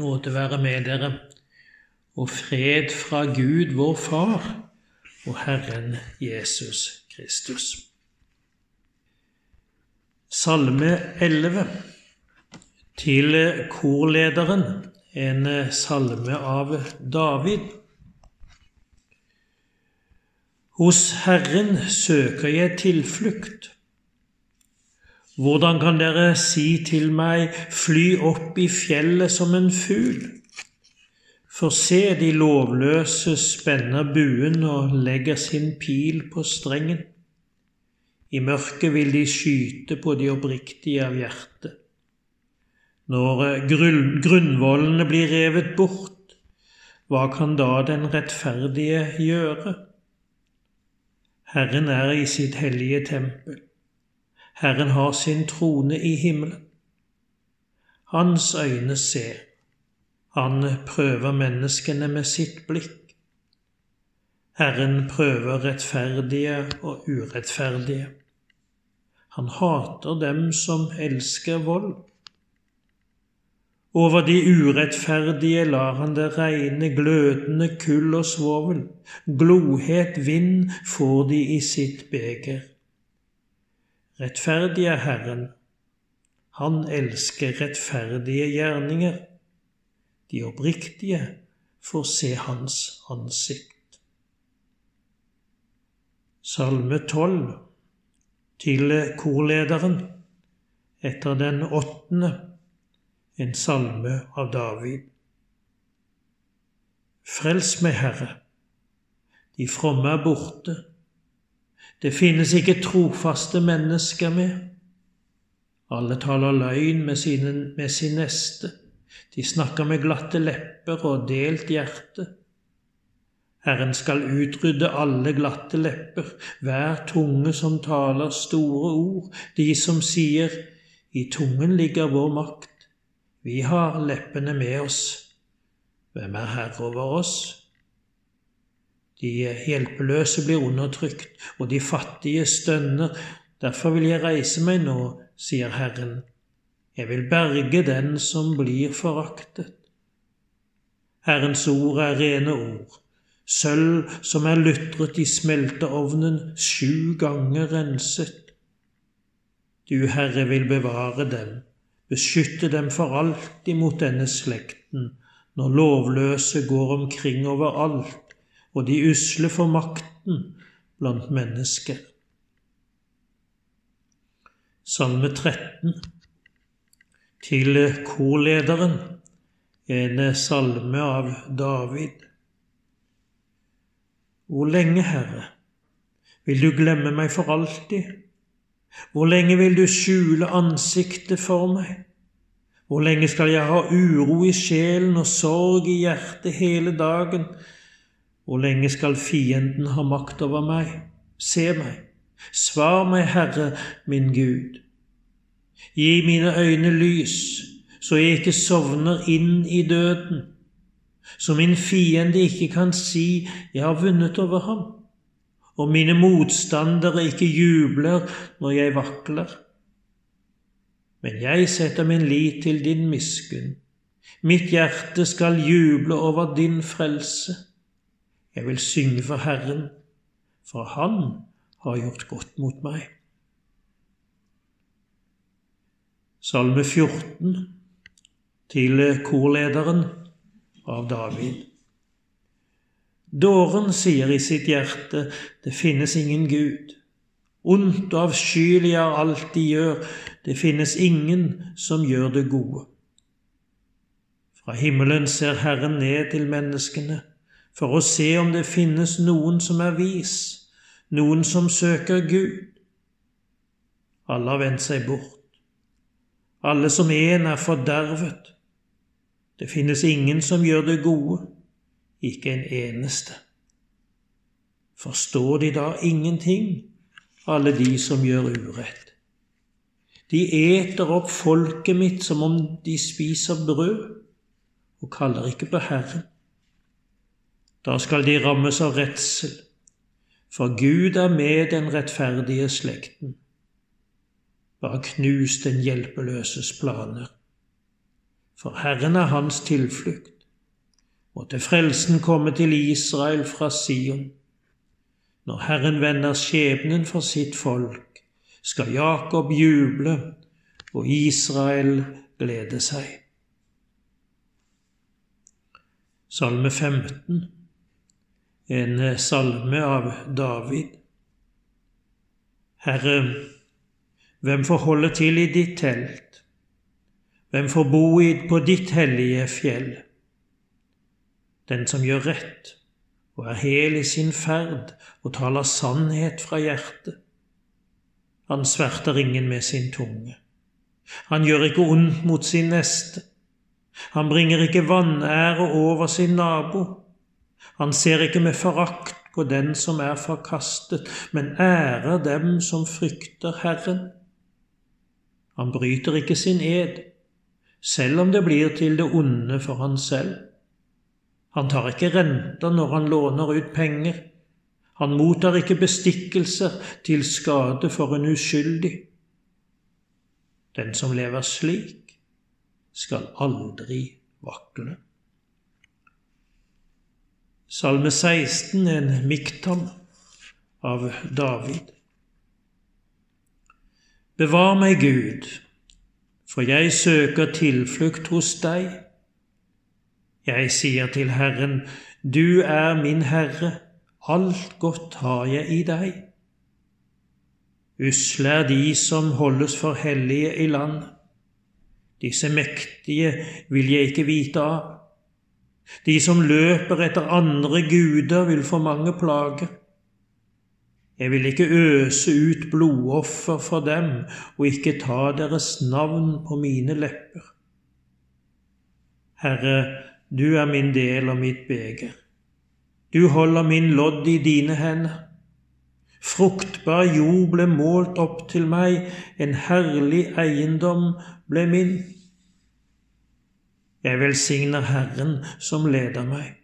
Nåde være med dere, og fred fra Gud vår Far og Herren Jesus Kristus. Salme 11 til korlederen, en salme av David. Hos Herren søker jeg tilflukt. Hvordan kan dere si til meg, fly opp i fjellet som en fugl? For se, de lovløse spenner buen og legger sin pil på strengen. I mørket vil de skyte på de oppriktige av hjerte. Når grunnvollene blir revet bort, hva kan da den rettferdige gjøre? Herren er i sitt hellige tempel. Herren har sin trone i himmelen. Hans øyne ser. Han prøver menneskene med sitt blikk. Herren prøver rettferdige og urettferdige. Han hater dem som elsker vold. Over de urettferdige lar han det regne glødende kull og svovel. Glohet vind får de i sitt beger. Rettferdig er Herren. Han elsker rettferdige gjerninger. De oppriktige får se Hans ansikt. Salme 12 til korlederen etter den åttende, en salme av David. Frels meg, Herre. De fromme er borte. Det finnes ikke trofaste mennesker mer. Alle taler løgn med, sine, med sin neste. De snakker med glatte lepper og delt hjerte. Herren skal utrydde alle glatte lepper, hver tunge som taler store ord, de som sier i tungen ligger vår makt, vi har leppene med oss. Hvem er herre over oss? De hjelpeløse blir undertrykt, og de fattige stønner. Derfor vil jeg reise meg nå, sier Herren. Jeg vil berge den som blir foraktet. Herrens ord er rene ord, sølv som er lutret i smelteovnen, sju ganger renset. Du, Herre, vil bevare dem, beskytte dem for alltid mot denne slekten, når lovløse går omkring overalt og de usle for makten blant mennesker. Salme 13 til korlederen, en salme av David. Hvor lenge, Herre, vil du glemme meg for alltid? Hvor lenge vil du skjule ansiktet for meg? Hvor lenge skal jeg ha uro i sjelen og sorg i hjertet hele dagen? Hvor lenge skal fienden ha makt over meg? Se meg, svar meg, Herre min Gud. Gi mine øyne lys, så jeg ikke sovner inn i døden, så min fiende ikke kan si jeg har vunnet over ham, og mine motstandere ikke jubler når jeg vakler. Men jeg setter min lit til din miskunn. Mitt hjerte skal juble over din frelse. Jeg vil synge for Herren, for Han har gjort godt mot meg. Salme 14 til korlederen av David. Dåren sier i sitt hjerte, det finnes ingen Gud. Ondt og avskyelig er alt de gjør, det finnes ingen som gjør det gode. Fra himmelen ser Herren ned til menneskene for å se om det finnes noen som er vis, noen som søker Gud. Alle har vendt seg bort. Alle som en er fordervet. Det finnes ingen som gjør det gode, ikke en eneste. Forstår de da ingenting, alle de som gjør urett? De eter opp folket mitt som om de spiser brød, og kaller ikke på Herren. Da skal de rammes av redsel, for Gud er med den rettferdige slekten. Bare knus den hjelpeløses planer. for Herren er hans tilflukt. Måtte frelsen komme til Israel fra Sion. Når Herren vender skjebnen for sitt folk, skal Jakob juble og Israel glede seg. Salme 15, en salme av David. Herre, hvem får holde til i ditt telt? Hvem får bo på ditt hellige fjell? Den som gjør rett og er hel i sin ferd og taler sannhet fra hjertet. Han sverter ingen med sin tunge. Han gjør ikke ondt mot sin neste. Han bringer ikke vanære over sin nabo. Han ser ikke med forakt på den som er forkastet, men ærer dem som frykter Herren. Han bryter ikke sin ed, selv om det blir til det onde for han selv. Han tar ikke renter når han låner ut penger. Han mottar ikke bestikkelser til skade for en uskyldig. Den som lever slik, skal aldri vakle. Salme 16 er en miktam av David. Bevar meg, Gud, for jeg søker tilflukt hos deg. Jeg sier til Herren, Du er min Herre, alt godt har jeg i deg. Usle er de som holdes for hellige i land. Disse mektige vil jeg ikke vite av. De som løper etter andre guder, vil få mange plager. Jeg vil ikke øse ut blodoffer for dem og ikke ta deres navn på mine lepper. Herre, du er min del og mitt beger. Du holder min lodd i dine hender. Fruktbar jord ble målt opp til meg, en herlig eiendom ble min. Jeg velsigner Herren som leder meg.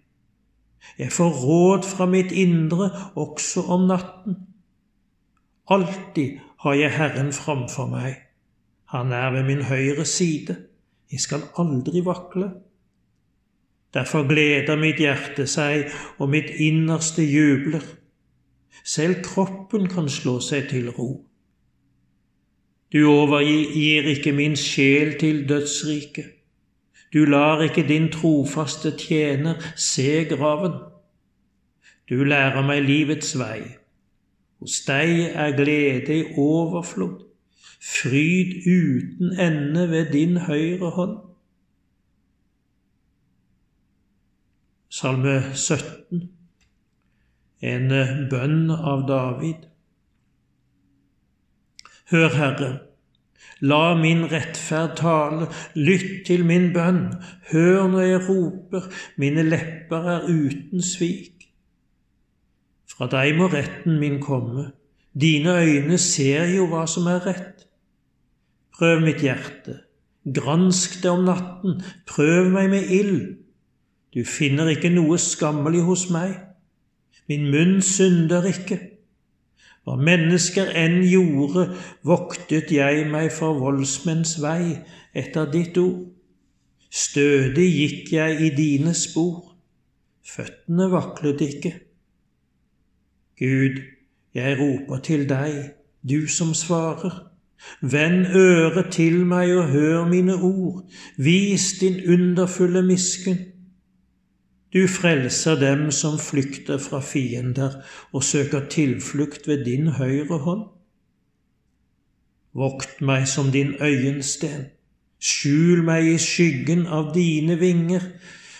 Jeg får råd fra mitt indre også om natten. Alltid har jeg Herren framfor meg. Han er ved min høyre side. Jeg skal aldri vakle. Derfor gleder mitt hjerte seg, og mitt innerste jubler. Selv kroppen kan slå seg til ro. Du overgir ikke min sjel til dødsriket. Du lar ikke din trofaste tjener se graven. Du lærer meg livets vei. Hos deg er glede i overflod, fryd uten ende ved din høyre hånd. Salme 17 en bønn av David. Hør, Herre, la min rettferd tale, lytt til min bønn, hør når jeg roper, mine lepper er uten svik. Fra deg må retten min komme, dine øyne ser jo hva som er rett. Prøv mitt hjerte, gransk det om natten, prøv meg med ild. Du finner ikke noe skammelig hos meg. Min munn synder ikke. Hva mennesker enn gjorde, voktet jeg meg for voldsmenns vei etter ditt ord. Stødig gikk jeg i dine spor, føttene vaklet ikke. Gud, jeg roper til deg, du som svarer. Vend øret til meg og hør mine ord, vis din underfulle miskunn. Du frelser dem som flykter fra fiender og søker tilflukt ved din høyre hånd. Vokt meg som din øyensten, skjul meg i skyggen av dine vinger,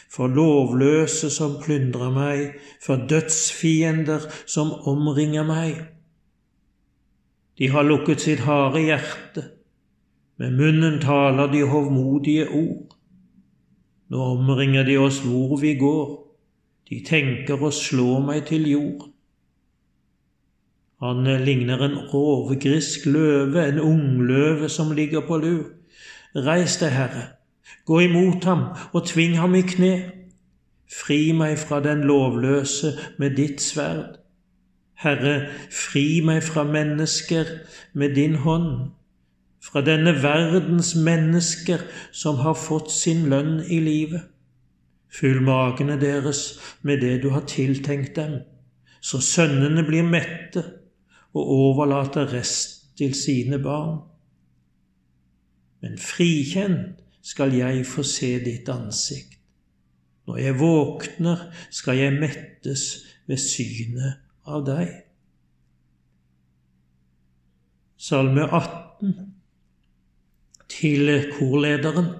for lovløse som plyndrer meg, for dødsfiender som omringer meg. De har lukket sitt harde hjerte, med munnen taler de hovmodige ord. Nå omringer de oss hvor vi går. De tenker å slå meg til jord. Han ligner en rovgrisk løve, en ungløve som ligger på lur. Reis deg, Herre, gå imot ham og tving ham i kne. Fri meg fra den lovløse med ditt sverd. Herre, fri meg fra mennesker med din hånd, fra denne verdens mennesker som har fått sin lønn i livet. Fyll magene deres med det du har tiltenkt dem, så sønnene blir mette og overlater rest til sine barn. Men frikjent skal jeg få se ditt ansikt. Når jeg våkner, skal jeg mettes ved synet av deg. Salme 18 til korlederen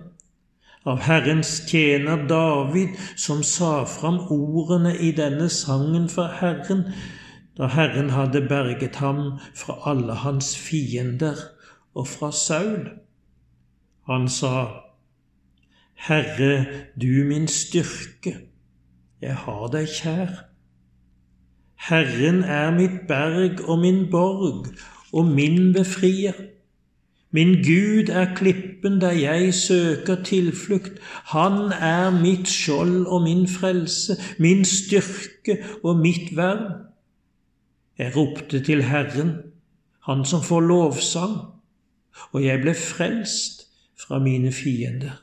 av Herrens tjener David, som sa fram ordene i denne sangen for Herren, da Herren hadde berget ham fra alle hans fiender og fra Saul. Han sa, Herre, du min styrke, jeg har deg kjær. Herren er mitt berg og min borg og min befrier. Min Gud er klippen der jeg søker tilflukt. Han er mitt skjold og min frelse, min styrke og mitt vern. Jeg ropte til Herren, Han som får lovsang, og jeg ble frelst fra mine fiender.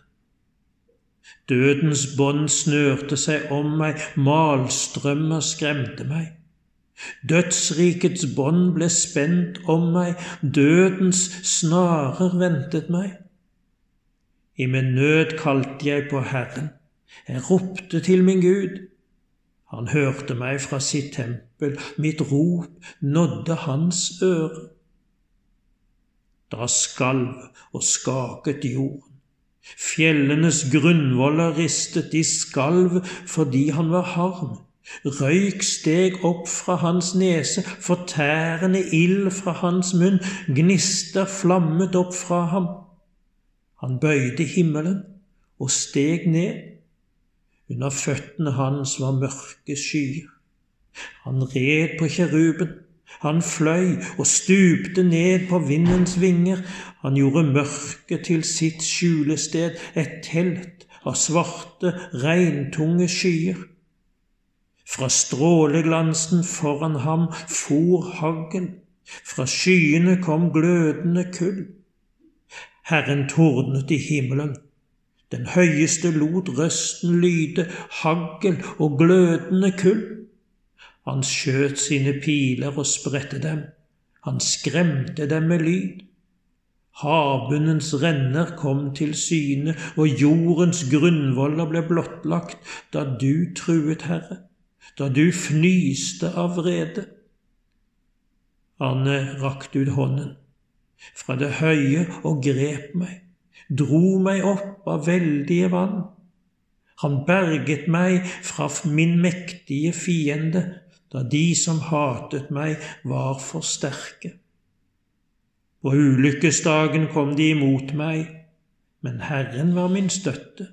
Dødens bånd snørte seg om meg, malstrømmer skremte meg. Dødsrikets bånd ble spent om meg, dødens snarer ventet meg. I min nød kalte jeg på Herren, jeg ropte til min Gud. Han hørte meg fra sitt tempel, mitt rop nådde hans øre. Da skalv og skaket jorden. Fjellenes grunnvoller ristet, de skalv fordi han var harm. Røyk steg opp fra hans nese, fortærende ild fra hans munn, gnister flammet opp fra ham. Han bøyde himmelen og steg ned. Under føttene hans var mørke skyer. Han red på kjeruben. Han fløy og stupte ned på vindens vinger. Han gjorde mørket til sitt skjulested, et telt av svarte, regntunge skyer. Fra stråleglansen foran ham for hagl, fra skyene kom glødende kull. Herren tordnet i himmelen. Den høyeste lot røsten lyde, hagl og glødende kull. Han skjøt sine piler og spredte dem. Han skremte dem med lyd. Havbunnens renner kom til syne, og jordens grunnvoller ble blottlagt da du truet, Herre, da du fnyste av vrede. Han rakte ut hånden fra det høye og grep meg, dro meg opp av veldige vann. Han berget meg fra min mektige fiende, da de som hatet meg, var for sterke. På ulykkesdagen kom de imot meg, men Herren var min støtte.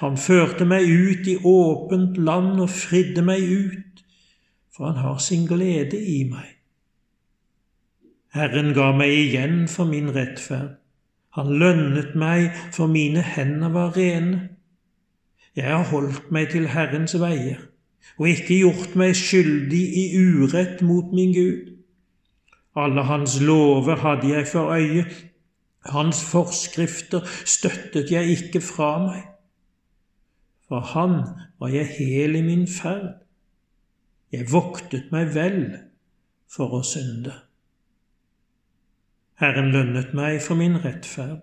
Han førte meg ut i åpent land og fridde meg ut, for han har sin glede i meg. Herren ga meg igjen for min rettferd. Han lønnet meg, for mine hender var rene. Jeg har holdt meg til Herrens veier og ikke gjort meg skyldig i urett mot min Gud. Alle hans lover hadde jeg for øye, hans forskrifter støttet jeg ikke fra meg. For han var jeg hel i min ferd. Jeg voktet meg vel for å synde. Herren lønnet meg for min rettferd,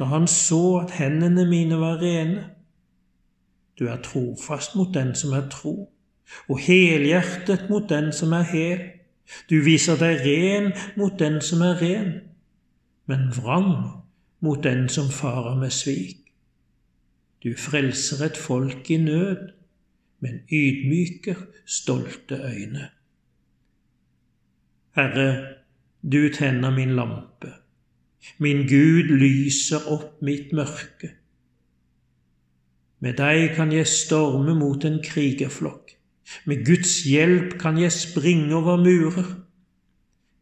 da han så at hendene mine var rene. Du er trofast mot den som er tro, og helhjertet mot den som er hel. Du viser deg ren mot den som er ren, men vrang mot den som farer med svik. Du frelser et folk i nød, men ydmyker stolte øyne. Herre, du tenner min lampe. Min Gud lyser opp mitt mørke. Med deg kan jeg storme mot en krigerflokk. Med Guds hjelp kan jeg springe over murer.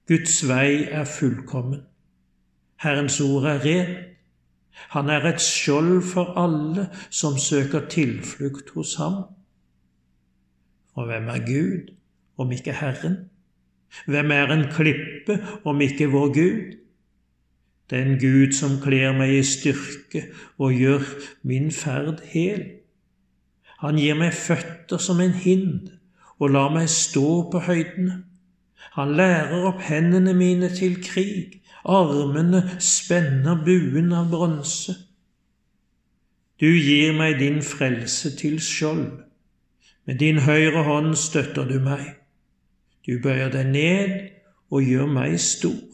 Guds vei er fullkommen. Herrens ord er rent. Han er et skjold for alle som søker tilflukt hos ham. Og hvem er Gud om ikke Herren? Hvem er en klippe om ikke vår Gud? den Gud som kler meg i styrke og gjør min ferd hel. Han gir meg føtter som en hind og lar meg stå på høydene. Han lærer opp hendene mine til krig, armene spenner buen av bronse. Du gir meg din frelse til skjold, med din høyre hånd støtter du meg. Du bøyer deg ned og gjør meg stor.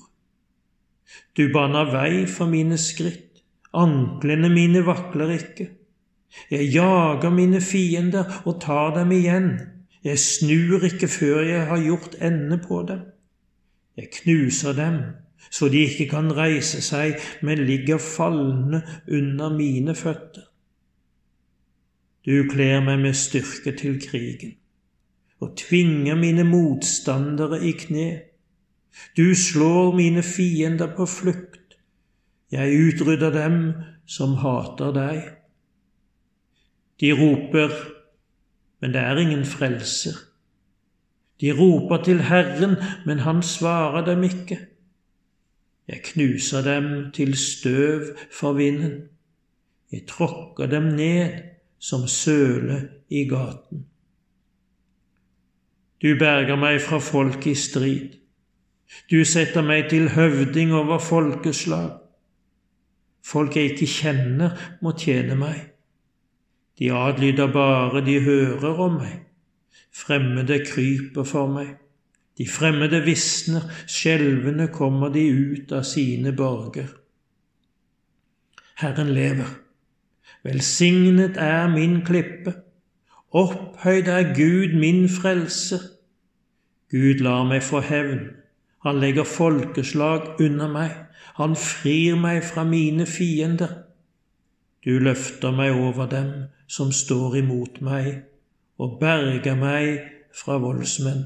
Du baner vei for mine skritt, anklene mine vakler ikke. Jeg jager mine fiender og tar dem igjen. Jeg snur ikke før jeg har gjort ende på dem. Jeg knuser dem så de ikke kan reise seg, men ligger falne under mine føtter. Du kler meg med styrke til krigen og tvinger mine motstandere i kne. Du slår mine fiender på flukt. Jeg utrydder dem som hater deg. De roper men det er ingen frelser. De roper til Herren, men han svarer dem ikke. Jeg knuser dem til støv for vinden. Jeg tråkker dem ned som søle i gaten. Du berger meg fra folk i strid. Du setter meg til høvding over folkeslag. Folk jeg ikke kjenner, må tjene meg. De adlyder bare de hører om meg. Fremmede kryper for meg. De fremmede visner, skjelvende kommer de ut av sine borger. Herren lever. Velsignet er min klippe. Opphøyd er Gud min frelser. Gud lar meg få hevn. Han legger folkeslag under meg. Han frir meg fra mine fiender. Du løfter meg over dem som står imot meg, og berger meg fra voldsmenn.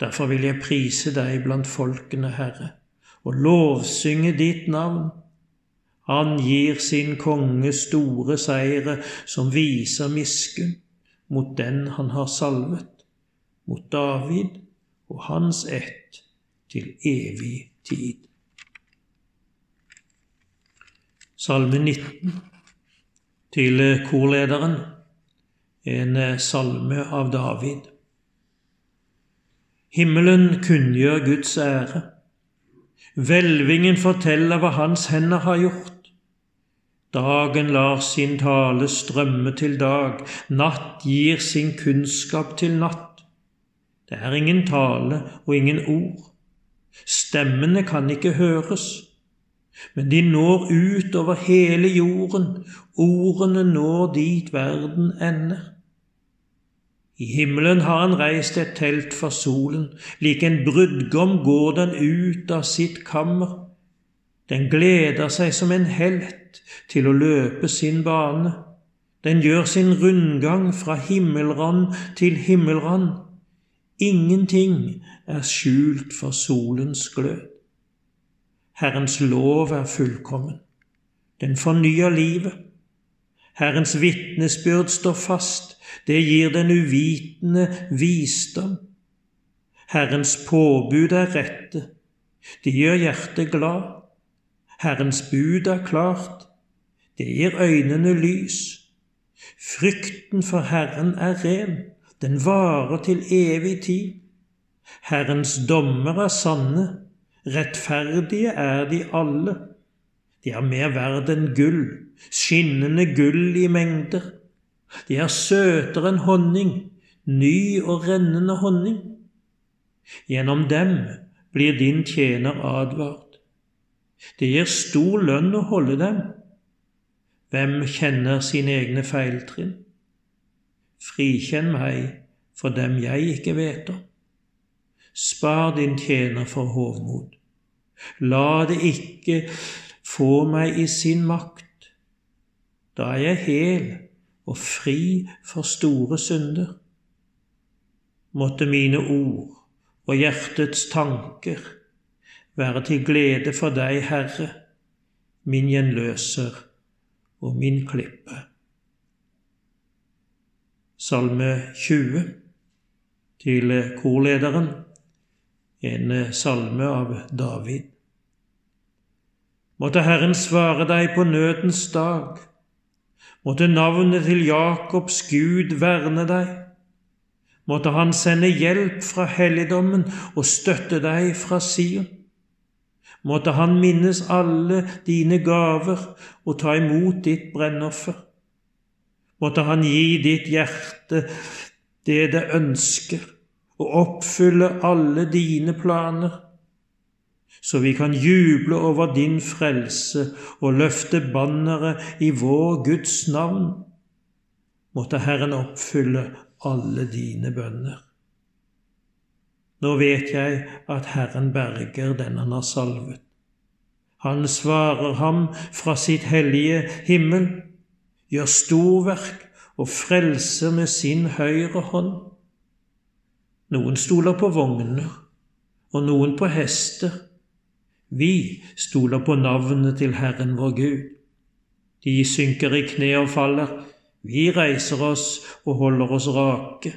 Derfor vil jeg prise deg blant folkene, Herre, og lovsynge ditt navn. Han gir sin konge store seire som viser miskunn mot den han har salvet, mot David og hans ett til evig tid. Salme 19 til korlederen, en salme av David. Himmelen kunngjør Guds ære. Hvelvingen forteller hva Hans hender har gjort. Dagen lar sin tale strømme til dag, natt gir sin kunnskap til natt. Det er ingen tale og ingen ord. Stemmene kan ikke høres men de når ut over hele jorden, ordene når dit verden ender. I himmelen har han reist et telt for solen, lik en brudgom går den ut av sitt kammer. Den gleder seg som en helt til å løpe sin bane. Den gjør sin rundgang fra himmelrand til himmelrand. Ingenting er skjult for solens glød. Herrens lov er fullkommen. Den fornyer livet. Herrens vitnesbyrd står fast. Det gir den uvitende visdom. Herrens påbud er rette. Det gjør hjertet glad. Herrens bud er klart. Det gir øynene lys. Frykten for Herren er ren. Den varer til evig tid. Herrens dommer er sanne. Rettferdige er de alle. De er mer verd enn gull, skinnende gull i mengder. De er søtere enn honning, ny og rennende honning. Gjennom dem blir din tjener advart. Det gir stor lønn å holde dem. Hvem kjenner sine egne feiltrinn? Frikjenn meg for dem jeg ikke vet om. Spar din tjener for hovmod. La det ikke få meg i sin makt. Da er jeg hel og fri for store synder. Måtte mine ord og hjertets tanker være til glede for deg, Herre, min gjenløser og min klippe. Salme 20 til korlederen en salme av David. Måtte Herren svare deg på nødens dag. Måtte navnet til Jakobs Gud verne deg. Måtte Han sende hjelp fra helligdommen og støtte deg fra Sion. Måtte Han minnes alle dine gaver og ta imot ditt brennoffer. Måtte Han gi ditt hjerte det det ønsker, og oppfylle alle dine planer så vi kan juble over din frelse og løfte banneret i vår Guds navn. Måtte Herren oppfylle alle dine bønner. Nå vet jeg at Herren berger den han har salvet. Han svarer ham fra sitt hellige himmel, gjør storverk og frelser med sin høyre hånd. Noen stoler på vogner, og noen på hester, vi stoler på navnet til Herren vår Gud. De synker i kne og faller. Vi reiser oss og holder oss rake.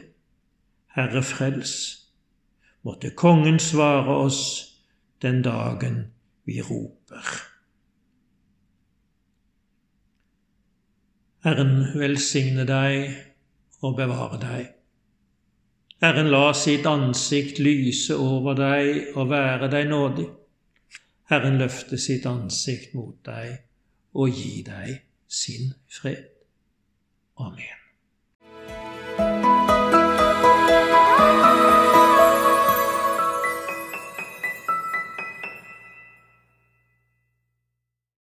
Herre, frels. Måtte Kongen svare oss den dagen vi roper. Herren velsigne deg og bevare deg. Herren la sitt ansikt lyse over deg og være deg nådig. Herren løfte sitt ansikt mot deg og gi deg sin fred. Amen.